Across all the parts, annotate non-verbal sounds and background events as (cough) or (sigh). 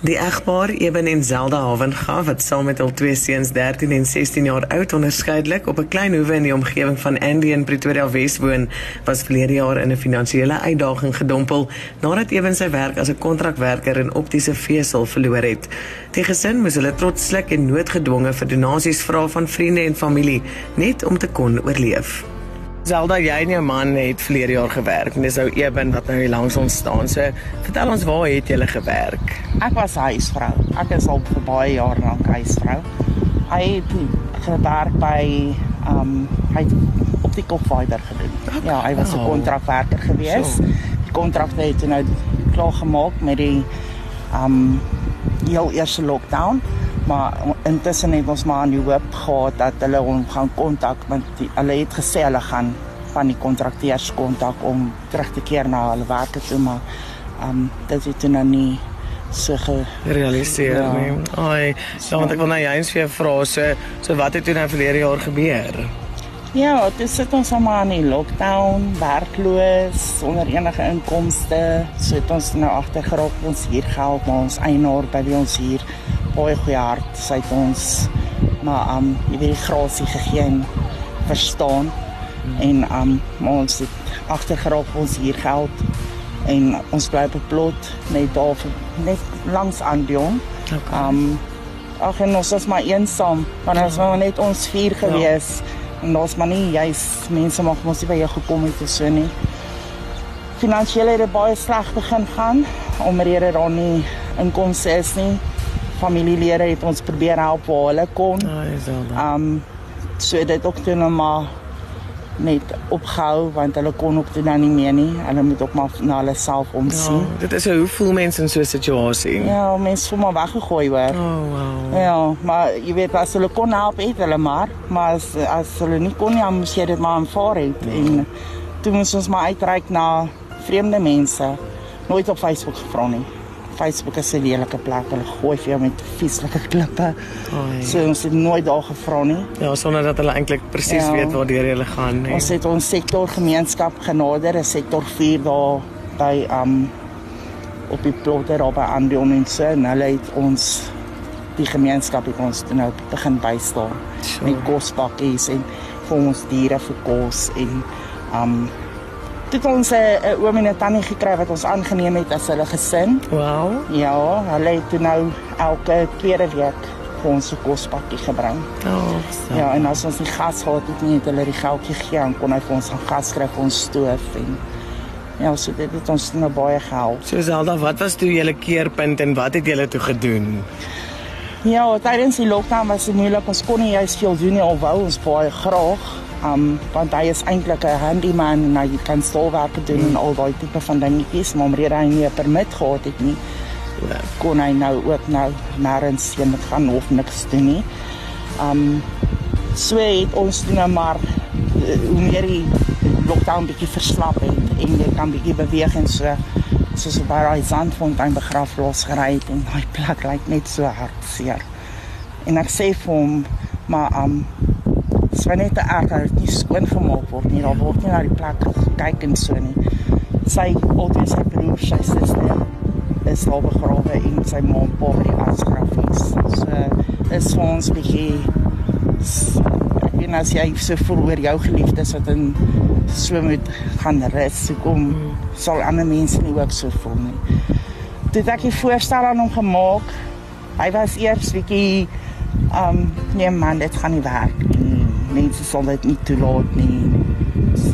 Die egpaar Eben en Zelda Havenga wat saam met hul twee seuns 13 en 16 jaar oud onderskeidelik op 'n klein hoewe in die omgewing van Andy in Pretoria Wes woon, was verlede jaar in 'n finansiële uitdaging gedompel nadat Eben sy werk as 'n kontrakwerker in optiese vesel verloor het. Die gesin moes hulle trots sluk en noodgedwonge vir donasies vra van vriende en familie net om te kon oorleef. Zelda, jy en jou man het verlede jaar gewerk en dis ou Eben wat nou hier langs ons staan. So, vertel ons waar het julle gewerk? Ek was huisvrou. Ek is al vir baie jare lank huisvrou. Hy het gewerk by um hy het op die kopfiber gedoen. Okay. Ja, hy was 'n kontrakwerker gewees. So. Die kontrak het nou klaar gemaak met die um heel eerste lockdown maar intussen het ons maar aan die hoop gehad dat hulle hom gaan kontak want die, hulle het gesê hulle gaan van die kontrakteurs kontak om terug te keer na hulle werk toe maar ehm um, dit het nou nie so gerealiseer ja. nie. Ai, so want ek wil nou eens vir jou vra so so wat het toe nou verlede jaar gebeur? Ja, dit sit ons almal in lockdown, werkloos, sonder enige inkomste. So het ons nou agtergerop ons hier geld, maar ons eienaar by ons hier baie goeie hart. Sy het ons maar um jy weet die grasie gegee en verstaan en um ons het agtergerop ons hier geld en ons bly op 'n plot net daar net langs aan Dion. Okay. Um ag en ons is maar eensaam want ons was net ons vier gewees ja. en daar's maar nie jy's mense mag mos nie by jou gekom het so nie. Finansiële het baie sleg begin gaan omdat daar nie inkomste is nie familielede het ons probeer help waar hulle kon. Dan. Um so dit ook toe nou maar net opgehou want hulle kon ook toe nou nie meer nie. Hulle moet ook maar na hulle self omsien. Ja, dit is hoe voel mense in so 'n situasie? Ja, mense voel maar weggegooi hoor. Oh wow. Ja, maar jy weet as hulle kon help het hulle maar, maar as as hulle nie kon nie, moes jy dit maar aanvaar het ja. en toe moes ons maar uitreik na vreemde mense. Nooit op Facebook gevra nie. Facebook is 'n lelike plek. Hulle gooi vir jou met vieslike klippe. Oei. So ons het nooit daar gevra nie. Ja, sonder dat hulle eintlik presies ja. weet waar hulle gaan nie. Ons het ons sektor gemeenskap genader, 'n sektor 4 daar by um op die plotter daar by Andion en so en hulle het ons die gemeenskap het ons nou begin bystaan sure. met kospakkies en vir ons diere vir kos en um het ons 'n uh, oom en 'n tannie gekry wat ons aangeneem het as hulle gesin. Wow. Ja, hulle het nou elke tweede week vir ons 'n kospakkie gebring. Oh, so. Ja, en as ons nie gas gehad het nie, het hulle die geldjie gegee en kon hy vir ons gaan gas kry vir ons stoof en Ja, so dit het ons nou baie gehelp. So Zelda, wat was toe julle keerpunt en wat het julle toe gedoen? Ja, tydens die lockdown was dit moeilik. Ons kon nie juist veel doen nie, alhoewel ons baie graag Um want hy is eintlik 'n handyman en hy kan staalwerk doen mm. en al daai tipe van dingetjies, maar omdat hy nie 'n permit gehad het nie, kon hy nou ook nou nêrens heen met gaan of niks doen nie. Um so het ons nou maar eh, hoe meer die lockdown bietjie verslap het en jy kan bietjie beweeg en so soos op daai sandfontein begrafplaas gery het en daai plek lyk net so hartseer. En ek sê vir hom, maar um Dit was net te erg dat dit nie skoon gemaak word nie. Daar word nie na die plek gekyk en so nie. Sy altyd sy broer, sy suster is al begrawe en sy ma en pa by die asgrafies. So is vir ons bietjie ek weet as jy so voel oor jou geliefdes wat in so moet gaan rus, hoekom sal ander mense nie ook so voel nie. Dit ek 'n voorstel aan hom gemaak. Hy was eers bietjie um nee man, dit gaan nie werk nie mense sal dit nie toelaat nie.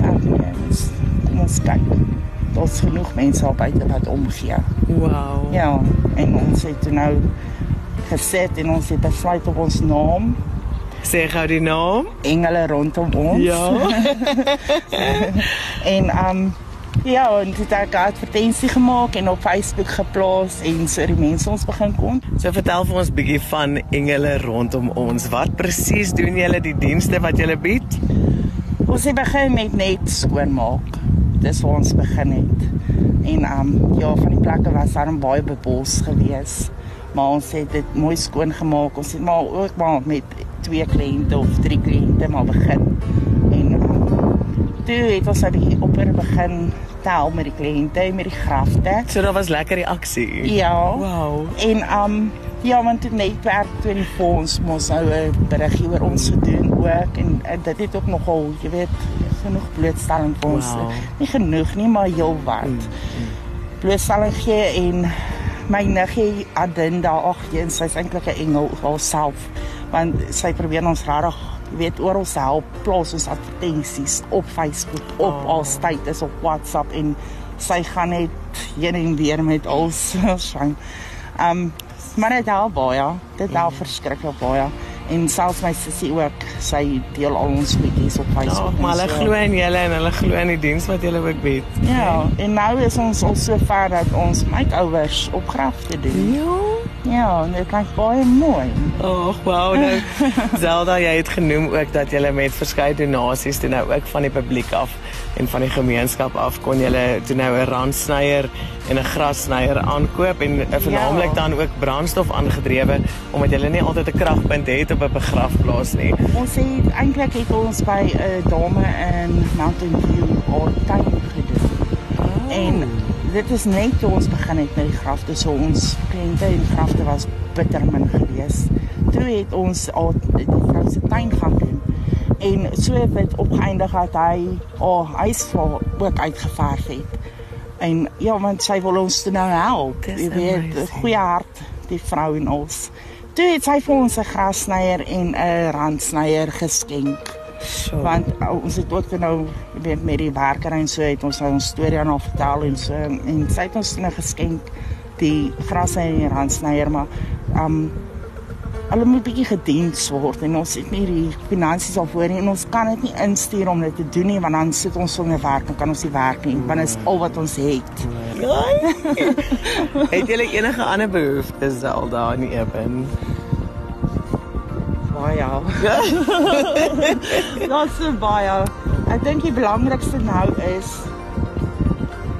Net. Kom ons kyk. Daar's genoeg mense op buite wat omgee. Wow. Ja, en ons het nou gesit en ons het besluit op ons naam. Sê gou die naam. Engele rondom ons. Ja. (laughs) en um Ja, en dit het 'n advertensie gemaak en op Facebook geplaas en so die mense ons begin kom. So vertel vir ons bietjie van engele rondom ons. Wat presies doen julle die dienste wat julle bied? Ons het begin met net skoonmaak. Dis waar ons begin het. En um ja, van die plekke was daar baie bebos gewees. Maar ons het dit mooi skoon gemaak. Ons het maar ook maar met twee kliënte of drie kliënte maar begin. En um, toe het ons 'n op begin te help met die kliënte en met die grafte. So daar was lekker reaksie. Ja. Wow. En um ja, want dit netwerk 24 ons mos nou 'n berigie oor ons gedoen ook en, en dit het ook nogal, jy weet, genoeg blootstelling vir ons. Wow. Nie genoeg nie, maar heel wat. Mm, mm. Blootstelling gee en my niggie Adinda, ag, jy, sy's eintlik 'n engel haarself want sy probeer ons regtig jy weet oral help plaas ons advertensies op Facebook, op oh. al status op WhatsApp en sy gaan net heen en weer met ons skyn. Um maar dit help baie. Dit help mm. verskriklik baie. En selfs my sussie ook, sy deel al ons goedjies op Facebook. Ja, maar hulle so. glo in julle en hulle glo in die diens wat julle ook bied. Ja, en nou is ons al so ver dat ons makeovers op grafte doen. Ja. Ja, en dit klink baie mooi. Ag, wow, nou (laughs) Zelda, jy het genoem ook dat jy met verskeie donasies toe nou ook van die publiek af en van die gemeenskap af kon jy toe nou 'n randsnyer en 'n grassnyer aankoop en eh, veralnik ja. dan ook brandstof aangedrewe omdat jy nie altyd 'n kragpunt het op 'n begrafplaas nie. Ons het eintlik het ons by 'n uh, dame in Mountain View al tyd gedoen. Oh. En dit is net toe ons begin het met die grafte, so ons kliënte en grafte was bitter min geweest. Toe het ons al die vrou se tuin gaan doen en so het dit opgeëindig dat hy oh hy's vir ook uitgeverf het. En ja, want sy wil ons nou help. Jy weet, goeie hart die vrou en ons. Toe het sy vir ons 'n grassnyer en 'n randsnyer geskenk. So. Want oh, ons het ook nou weet met die werker en so het ons nou 'n storie aan haar vertel en so en sy het ons nou geskenk die grassnyer en die randsnyer maar um hulle moet bietjie gediens word en ons het nie die finansies daarvoor nie en ons kan dit nie instuur om dit te doen nie want dan sit ons sonder werk en kan ons nie werk nie want dit is al wat ons het. (laughs) het jy enige ander behoeftes al daar in Eben? Baie. (laughs) Daar's so baie. Ek dink die belangrikste nou is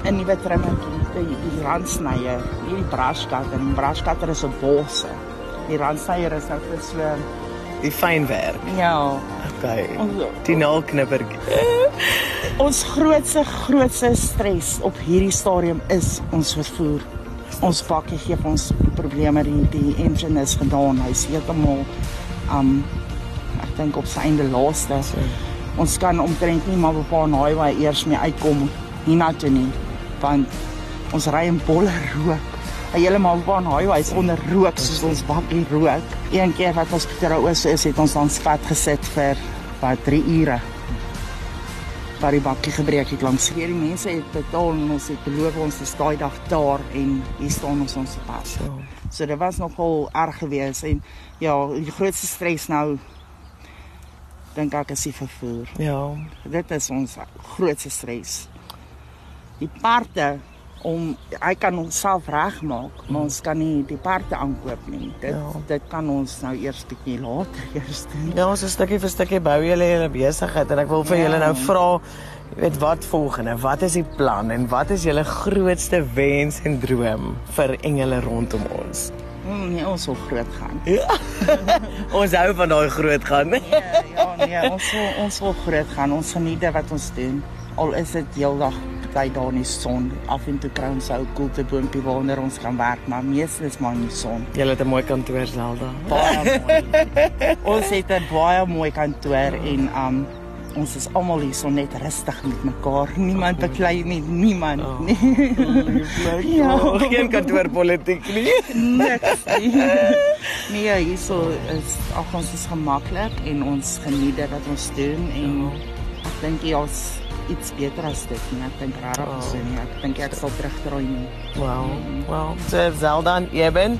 'n nuwe trimmertjie, die, die randsnyer, hierdie brashcutter en brashcutter is 'n bosse die randsnyer is nou vir so die fynwerk. Ja. Okay. Die naalknippertjie. (laughs) ons grootste grootste stres op hierdie stadium is ons vervoer. Ons bakkie gee ons probleme die die engine is gedaan. Hy's heeltemal um ek dink op sy einde laaste. So. Ons kan omtrent nie maar op 'n highway eers mee uitkom hiernatoe nie want ons ry in bolle rook heeltemal van highway onder rook soos ons bakkie rook. Een keer wat ons Pieter Oos is, het ons dan spat gesit vir wat 3 ure. Waar die bakkie gebreek het langs hier die mense het betaal en ons het beloof ons is daai dag daar en hier staan ons ons pas. So, so dit was nogal erg geweest en ja, die grootste stres nou dink ek is die vervoer. Ja, dit is ons grootste stres. Die parte om hy kan onsself regmaak, maar ons kan nie die parte aankoop nie. Dit ja. dit kan ons nou eers bietjie later (laughs) eers doen. Ja, ons is stukkie vir stukkie bou julle julle besigheid en ek wil vir ja. julle nou vra weet wat volgende, wat is die plan en wat is julle grootste wens en droom vir engele rondom ons? Mm, nee, ons wil groot gaan. Ja. (laughs) ons hou van daai groot gaan. nee, ja, nee, ons wil ons wil groot gaan. Ons geniet wat ons doen. Al is dit heeldag party daar in die son. Af en toe kry ons ou koelte boontjie waaronder ons kan werk, maar meestal is maar in die son. Jy het 'n mooi kantoor Zelda. Baie mooi. ons het 'n baie mooi kantoor en um ons is almal hier so net rustig met mekaar. Niemand beklei met niemand oh, nie. (laughs) ja, oh, geen kantoorpolitiek nie. Niks nie. Nee, hier so is ag ons is gemaklik en ons geniet dit wat ons doen en oh. Dink jy ons iets beter as dit nie. Ek dink rarig oh. so nie. Ek dink ek sal terugdraai nie. Wow. Mm. Well, so Zelda en Eben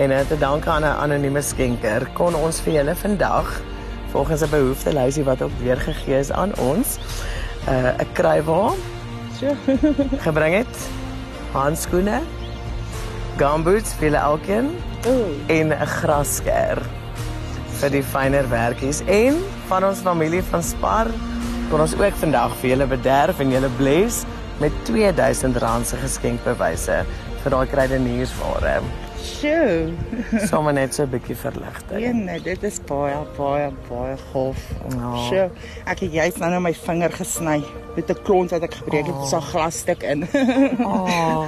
en dit dank aan 'n anonieme skenker kon ons vir julle vandag volgens 'n behoefte lysie wat ook weer gegee is aan ons 'n uh, kruiwa. So gebring het. Handskoene. Gumboots vir elkeen. Oh. En 'n grasker vir die fynere werkies en van ons familie van Spar kon ons ook vandag vir julle bederf en julle bless met R2000 se geskenkbewyse vir daai kruideniersware. Sjoe. Sommige net so 'n bietjie verligting. Nee, dit is baie baie baie gaaf. Ja. Sjoe. Ek het juist nou net my vinger gesny met 'n klont wat ek gebreek het, oh. so glasstuk in. Oh,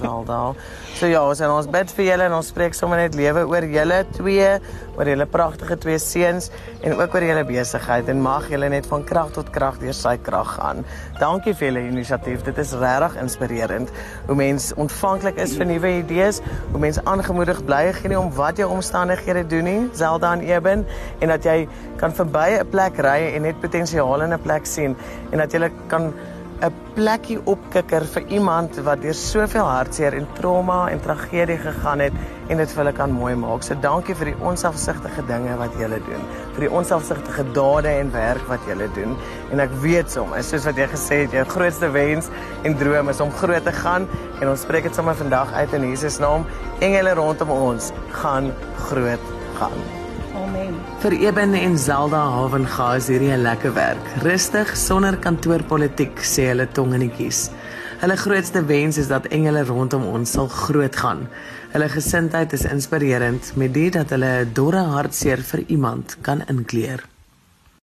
Salda. (laughs) So ja, ons en ons bid vir julle en ons spreek sommer net lewe oor julle twee, oor julle pragtige twee seuns en ook oor julle besigheid en mag julle net van krag tot krag deur sy krag gaan. Dankie vir julle inisiatief. Dit is regtig inspirerend hoe mense ontvanklik is vir nuwe idees, hoe mense aangemoedig. Bly gee nie om wat jou omstandighede doen nie, Zelda en Eben, en dat jy kan verby 'n plek ry en net potensiaal in 'n plek sien en dat jy kan 'n plekkie opkikker vir iemand wat deur soveel hartseer en trauma en tragedie gegaan het en dit vir hulle kan mooi maak. So dankie vir die onselfsugtige dinge wat julle doen, vir die onselfsugtige dade en werk wat julle doen. En ek weet soms, soos wat jy gesê het, jou grootste wens en droom is om groot te gaan en ons spreek dit sommer vandag uit in Jesus naam. Engele rondom ons gaan groot gaan. Amen. Vir Eben en Zelda Havenga is hierdie 'n lekker werk. Rustig sonder kantoorpolitiek sê hulle tongenetjies. Hulle grootste wens is dat engele rondom ons sal groot gaan. Hulle gesindheid is inspirerend met dit dat hulle 'n dorre hartseer vir iemand kan inkleer.